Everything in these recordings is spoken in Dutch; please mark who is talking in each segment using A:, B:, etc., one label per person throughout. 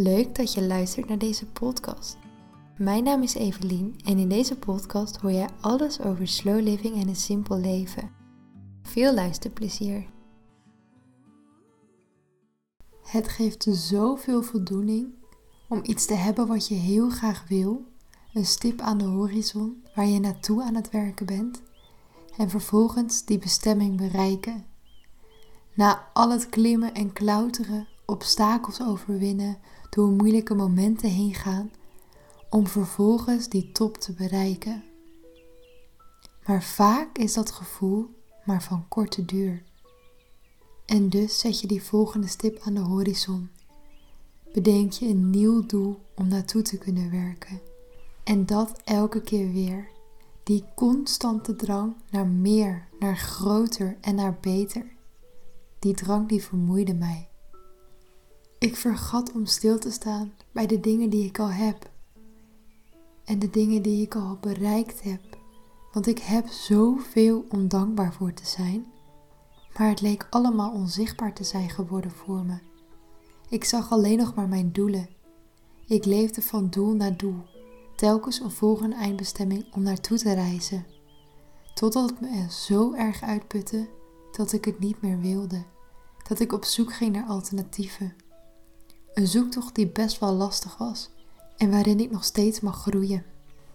A: Leuk dat je luistert naar deze podcast. Mijn naam is Evelien en in deze podcast hoor jij alles over slow living en een simpel leven. Veel luisterplezier. Het geeft zoveel voldoening om iets te hebben wat je heel graag wil, een stip aan de horizon waar je naartoe aan het werken bent en vervolgens die bestemming bereiken. Na al het klimmen en klauteren, obstakels overwinnen, door moeilijke momenten heen gaan, om vervolgens die top te bereiken. Maar vaak is dat gevoel maar van korte duur. En dus zet je die volgende stip aan de horizon. Bedenk je een nieuw doel om naartoe te kunnen werken. En dat elke keer weer. Die constante drang naar meer, naar groter en naar beter. Die drang die vermoeide mij. Ik vergat om stil te staan bij de dingen die ik al heb. En de dingen die ik al bereikt heb. Want ik heb zoveel om dankbaar voor te zijn. Maar het leek allemaal onzichtbaar te zijn geworden voor me. Ik zag alleen nog maar mijn doelen. Ik leefde van doel naar doel, telkens een volgende eindbestemming om naartoe te reizen. Totdat het me zo erg uitputte dat ik het niet meer wilde. Dat ik op zoek ging naar alternatieven. Een zoektocht die best wel lastig was en waarin ik nog steeds mag groeien.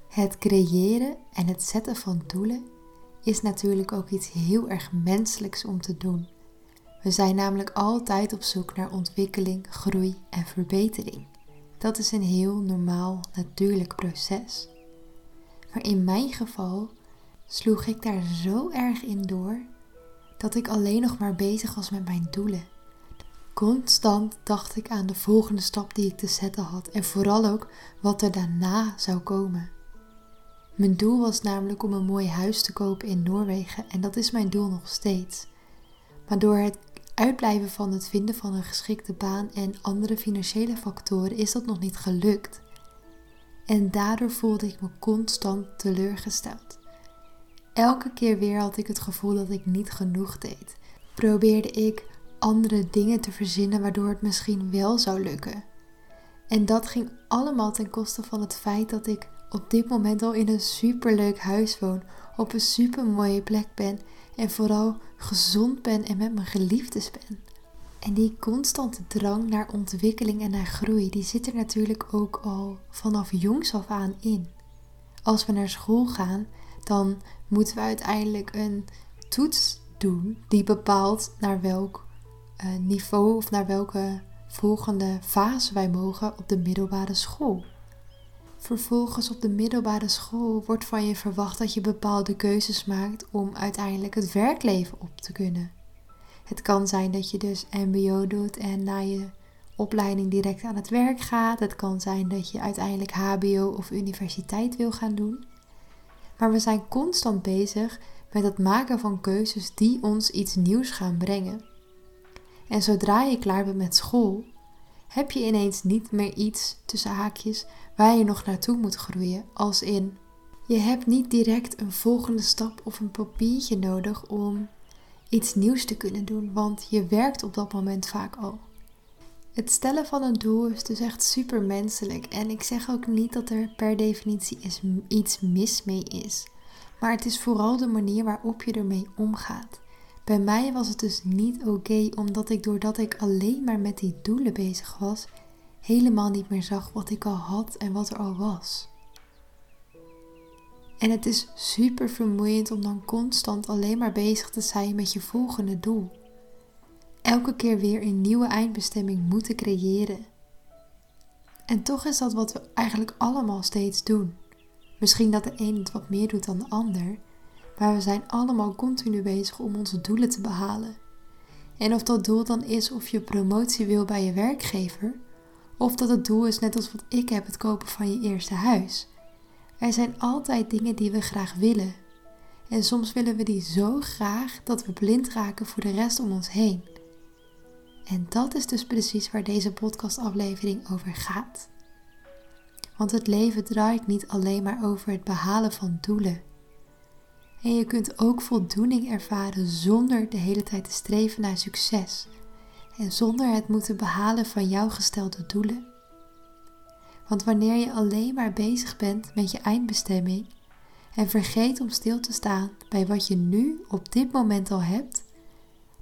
A: Het creëren en het zetten van doelen is natuurlijk ook iets heel erg menselijks om te doen. We zijn namelijk altijd op zoek naar ontwikkeling, groei en verbetering. Dat is een heel normaal, natuurlijk proces. Maar in mijn geval sloeg ik daar zo erg in door dat ik alleen nog maar bezig was met mijn doelen. Constant dacht ik aan de volgende stap die ik te zetten had en vooral ook wat er daarna zou komen. Mijn doel was namelijk om een mooi huis te kopen in Noorwegen en dat is mijn doel nog steeds. Maar door het uitblijven van het vinden van een geschikte baan en andere financiële factoren is dat nog niet gelukt. En daardoor voelde ik me constant teleurgesteld. Elke keer weer had ik het gevoel dat ik niet genoeg deed. Probeerde ik andere dingen te verzinnen waardoor het misschien wel zou lukken. En dat ging allemaal ten koste van het feit dat ik op dit moment al in een superleuk huis woon, op een super mooie plek ben en vooral gezond ben en met mijn geliefdes ben. En die constante drang naar ontwikkeling en naar groei, die zit er natuurlijk ook al vanaf jongs af aan in. Als we naar school gaan, dan moeten we uiteindelijk een toets doen die bepaalt naar welk niveau of naar welke volgende fase wij mogen op de middelbare school. Vervolgens op de middelbare school wordt van je verwacht dat je bepaalde keuzes maakt om uiteindelijk het werkleven op te kunnen. Het kan zijn dat je dus MBO doet en na je opleiding direct aan het werk gaat. Het kan zijn dat je uiteindelijk HBO of universiteit wil gaan doen. Maar we zijn constant bezig met het maken van keuzes die ons iets nieuws gaan brengen. En zodra je klaar bent met school, heb je ineens niet meer iets tussen haakjes waar je nog naartoe moet groeien, als in je hebt niet direct een volgende stap of een papiertje nodig om iets nieuws te kunnen doen, want je werkt op dat moment vaak al. Het stellen van een doel is dus echt super menselijk en ik zeg ook niet dat er per definitie iets mis mee is, maar het is vooral de manier waarop je ermee omgaat. Bij mij was het dus niet oké, omdat ik doordat ik alleen maar met die doelen bezig was, helemaal niet meer zag wat ik al had en wat er al was. En het is super vermoeiend om dan constant alleen maar bezig te zijn met je volgende doel. Elke keer weer een nieuwe eindbestemming moeten creëren. En toch is dat wat we eigenlijk allemaal steeds doen. Misschien dat de een het wat meer doet dan de ander, maar we zijn allemaal continu bezig om onze doelen te behalen. En of dat doel dan is of je promotie wil bij je werkgever, of dat het doel is net als wat ik heb, het kopen van je eerste huis. Er zijn altijd dingen die we graag willen. En soms willen we die zo graag dat we blind raken voor de rest om ons heen. En dat is dus precies waar deze podcastaflevering over gaat. Want het leven draait niet alleen maar over het behalen van doelen. En je kunt ook voldoening ervaren zonder de hele tijd te streven naar succes en zonder het moeten behalen van jouw gestelde doelen. Want wanneer je alleen maar bezig bent met je eindbestemming en vergeet om stil te staan bij wat je nu op dit moment al hebt,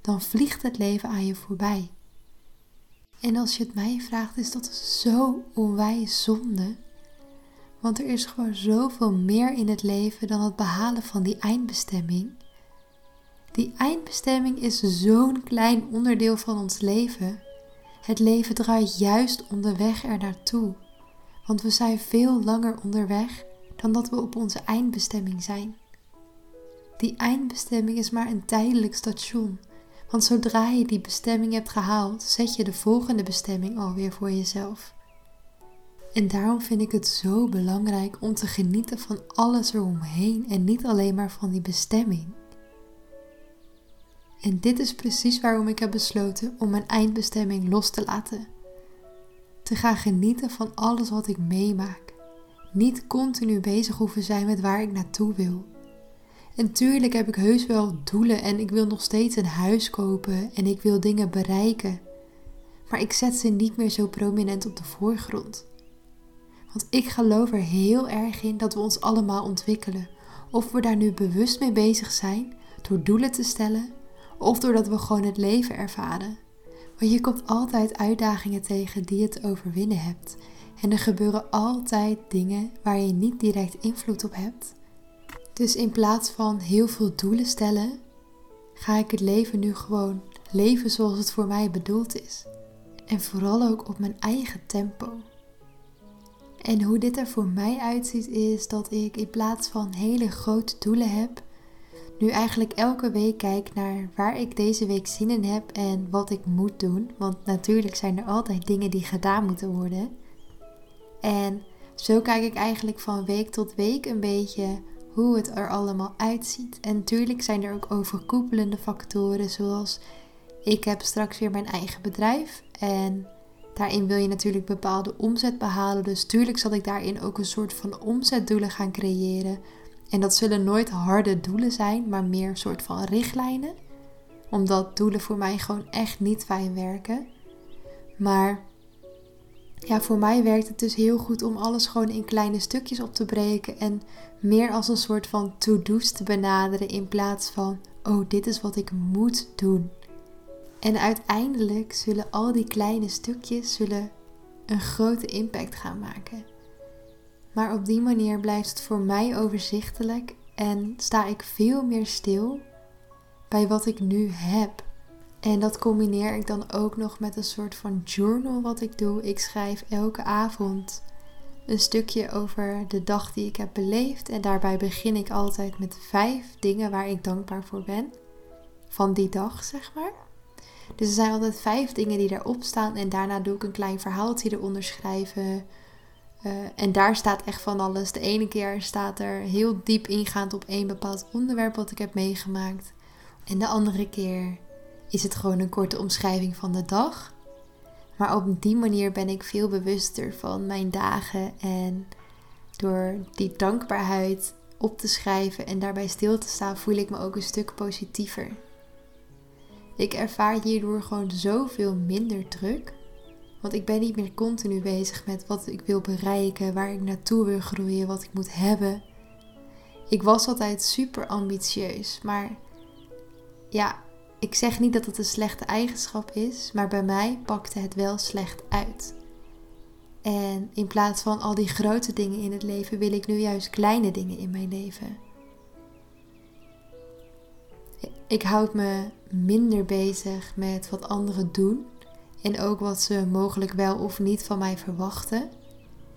A: dan vliegt het leven aan je voorbij. En als je het mij vraagt, is dat zo onwijs zonde. Want er is gewoon zoveel meer in het leven dan het behalen van die eindbestemming. Die eindbestemming is zo'n klein onderdeel van ons leven. Het leven draait juist om de weg er naartoe. Want we zijn veel langer onderweg dan dat we op onze eindbestemming zijn. Die eindbestemming is maar een tijdelijk station. Want zodra je die bestemming hebt gehaald, zet je de volgende bestemming alweer voor jezelf. En daarom vind ik het zo belangrijk om te genieten van alles eromheen en niet alleen maar van die bestemming. En dit is precies waarom ik heb besloten om mijn eindbestemming los te laten. Te gaan genieten van alles wat ik meemaak. Niet continu bezig hoeven zijn met waar ik naartoe wil. En tuurlijk heb ik heus wel doelen en ik wil nog steeds een huis kopen en ik wil dingen bereiken. Maar ik zet ze niet meer zo prominent op de voorgrond. Want ik geloof er heel erg in dat we ons allemaal ontwikkelen. Of we daar nu bewust mee bezig zijn door doelen te stellen of doordat we gewoon het leven ervaren. Want je komt altijd uitdagingen tegen die je te overwinnen hebt. En er gebeuren altijd dingen waar je niet direct invloed op hebt. Dus in plaats van heel veel doelen stellen, ga ik het leven nu gewoon leven zoals het voor mij bedoeld is. En vooral ook op mijn eigen tempo. En hoe dit er voor mij uitziet is dat ik in plaats van hele grote doelen heb, nu eigenlijk elke week kijk naar waar ik deze week zin in heb en wat ik moet doen. Want natuurlijk zijn er altijd dingen die gedaan moeten worden. En zo kijk ik eigenlijk van week tot week een beetje hoe het er allemaal uitziet. En natuurlijk zijn er ook overkoepelende factoren zoals ik heb straks weer mijn eigen bedrijf en daarin wil je natuurlijk bepaalde omzet behalen. Dus tuurlijk zal ik daarin ook een soort van omzetdoelen gaan creëren en dat zullen nooit harde doelen zijn, maar meer een soort van richtlijnen. Omdat doelen voor mij gewoon echt niet fijn werken. Maar ja, voor mij werkt het dus heel goed om alles gewoon in kleine stukjes op te breken. En meer als een soort van to-do's te benaderen in plaats van, oh, dit is wat ik moet doen. En uiteindelijk zullen al die kleine stukjes zullen een grote impact gaan maken. Maar op die manier blijft het voor mij overzichtelijk en sta ik veel meer stil bij wat ik nu heb. En dat combineer ik dan ook nog met een soort van journal wat ik doe. Ik schrijf elke avond een stukje over de dag die ik heb beleefd. En daarbij begin ik altijd met vijf dingen waar ik dankbaar voor ben. Van die dag, zeg maar. Dus er zijn altijd vijf dingen die erop staan. En daarna doe ik een klein verhaaltje eronder schrijven. Uh, en daar staat echt van alles. De ene keer staat er heel diep ingaand op één bepaald onderwerp wat ik heb meegemaakt. En de andere keer is het gewoon een korte omschrijving van de dag. Maar op die manier ben ik veel bewuster van mijn dagen. En door die dankbaarheid op te schrijven en daarbij stil te staan, voel ik me ook een stuk positiever. Ik ervaar hierdoor gewoon zoveel minder druk. Want ik ben niet meer continu bezig met wat ik wil bereiken, waar ik naartoe wil groeien, wat ik moet hebben. Ik was altijd super ambitieus, maar ja, ik zeg niet dat het een slechte eigenschap is, maar bij mij pakte het wel slecht uit. En in plaats van al die grote dingen in het leven wil ik nu juist kleine dingen in mijn leven. Ik houd me minder bezig met wat anderen doen en ook wat ze mogelijk wel of niet van mij verwachten.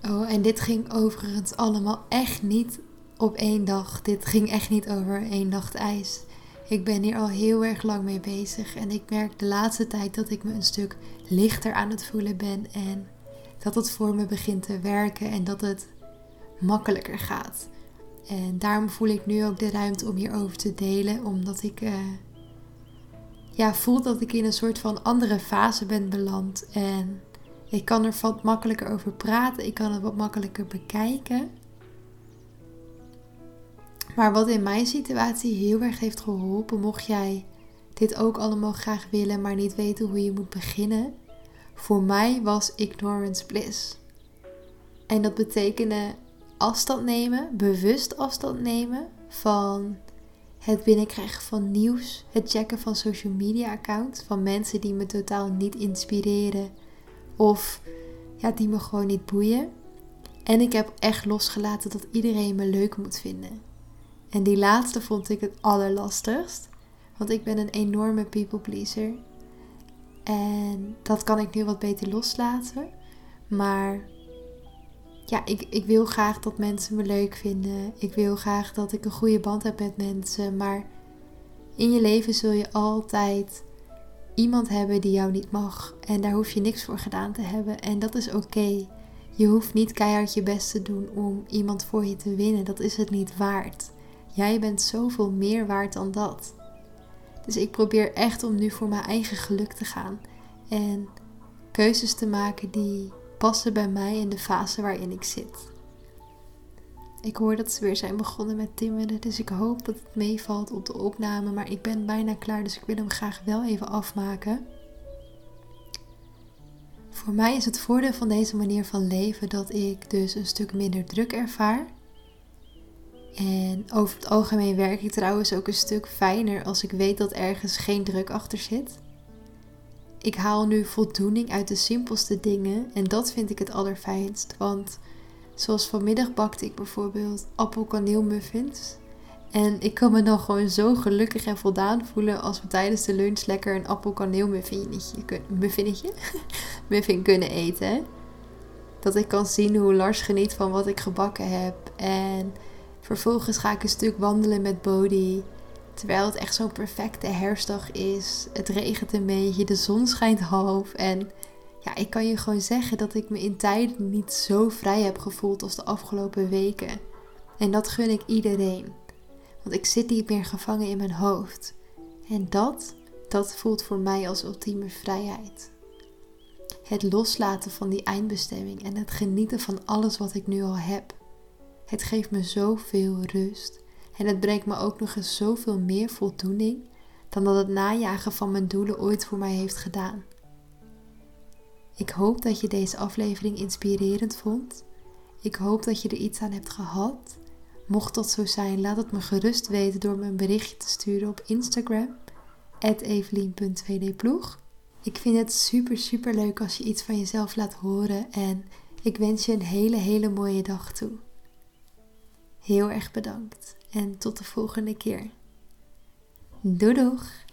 A: Oh, en dit ging overigens allemaal echt niet op één dag. Dit ging echt niet over één nacht ijs. Ik ben hier al heel erg lang mee bezig en ik merk de laatste tijd dat ik me een stuk lichter aan het voelen ben en dat het voor me begint te werken en dat het makkelijker gaat. En daarom voel ik nu ook de ruimte om hierover te delen, omdat ik uh, ja, voel dat ik in een soort van andere fase ben beland. En ik kan er wat makkelijker over praten. Ik kan het wat makkelijker bekijken. Maar wat in mijn situatie heel erg heeft geholpen, mocht jij dit ook allemaal graag willen, maar niet weten hoe je moet beginnen. Voor mij was ignorance bliss. En dat betekende afstand nemen, bewust afstand nemen van het binnenkrijgen van nieuws, het checken van social media accounts van mensen die me totaal niet inspireren of ja, die me gewoon niet boeien. En ik heb echt losgelaten dat iedereen me leuk moet vinden. En die laatste vond ik het allerlastigst, want ik ben een enorme people pleaser. En dat kan ik nu wat beter loslaten. Maar ja, ik, ik wil graag dat mensen me leuk vinden. Ik wil graag dat ik een goede band heb met mensen. Maar in je leven zul je altijd iemand hebben die jou niet mag. En daar hoef je niks voor gedaan te hebben. En dat is oké. Je hoeft niet keihard je best te doen om iemand voor je te winnen. Dat is het niet waard. Jij bent zoveel meer waard dan dat. Dus ik probeer echt om nu voor mijn eigen geluk te gaan. En keuzes te maken die passen bij mij in de fase waarin ik zit. Ik hoor dat ze weer zijn begonnen met timmeren, dus ik hoop dat het meevalt op de opname. Maar ik ben bijna klaar, dus ik wil hem graag wel even afmaken. Voor mij is het voordeel van deze manier van leven dat ik dus een stuk minder druk ervaar. En over het algemeen werk ik trouwens ook een stuk fijner als ik weet dat ergens geen druk achter zit. Ik haal nu voldoening uit de simpelste dingen en dat vind ik het allerfijnst. Want zoals vanmiddag bakte ik bijvoorbeeld appelkaneelmuffins. En ik kan me dan gewoon zo gelukkig en voldaan voelen als we tijdens de lunch lekker een appelkaneelmuffinetje, muffinetje, muffin kunnen eten. Dat ik kan zien hoe Lars geniet van wat ik gebakken heb. En vervolgens ga ik een stuk wandelen met Bodhi. Terwijl het echt zo'n perfecte herfstdag is. Het regent een beetje, de zon schijnt half. En ja, ik kan je gewoon zeggen dat ik me in tijden niet zo vrij heb gevoeld als de afgelopen weken. En dat gun ik iedereen. Want ik zit niet meer gevangen in mijn hoofd. En dat, dat voelt voor mij als ultieme vrijheid. Het loslaten van die eindbestemming en het genieten van alles wat ik nu al heb. Het geeft me zoveel rust. En het brengt me ook nog eens zoveel meer voldoening dan dat het najagen van mijn doelen ooit voor mij heeft gedaan. Ik hoop dat je deze aflevering inspirerend vond. Ik hoop dat je er iets aan hebt gehad. Mocht dat zo zijn, laat het me gerust weten door me een berichtje te sturen op Instagram, evelien.2dploeg. Ik vind het super, super leuk als je iets van jezelf laat horen en ik wens je een hele, hele mooie dag toe. Heel erg bedankt en tot de volgende keer. Doei doeg!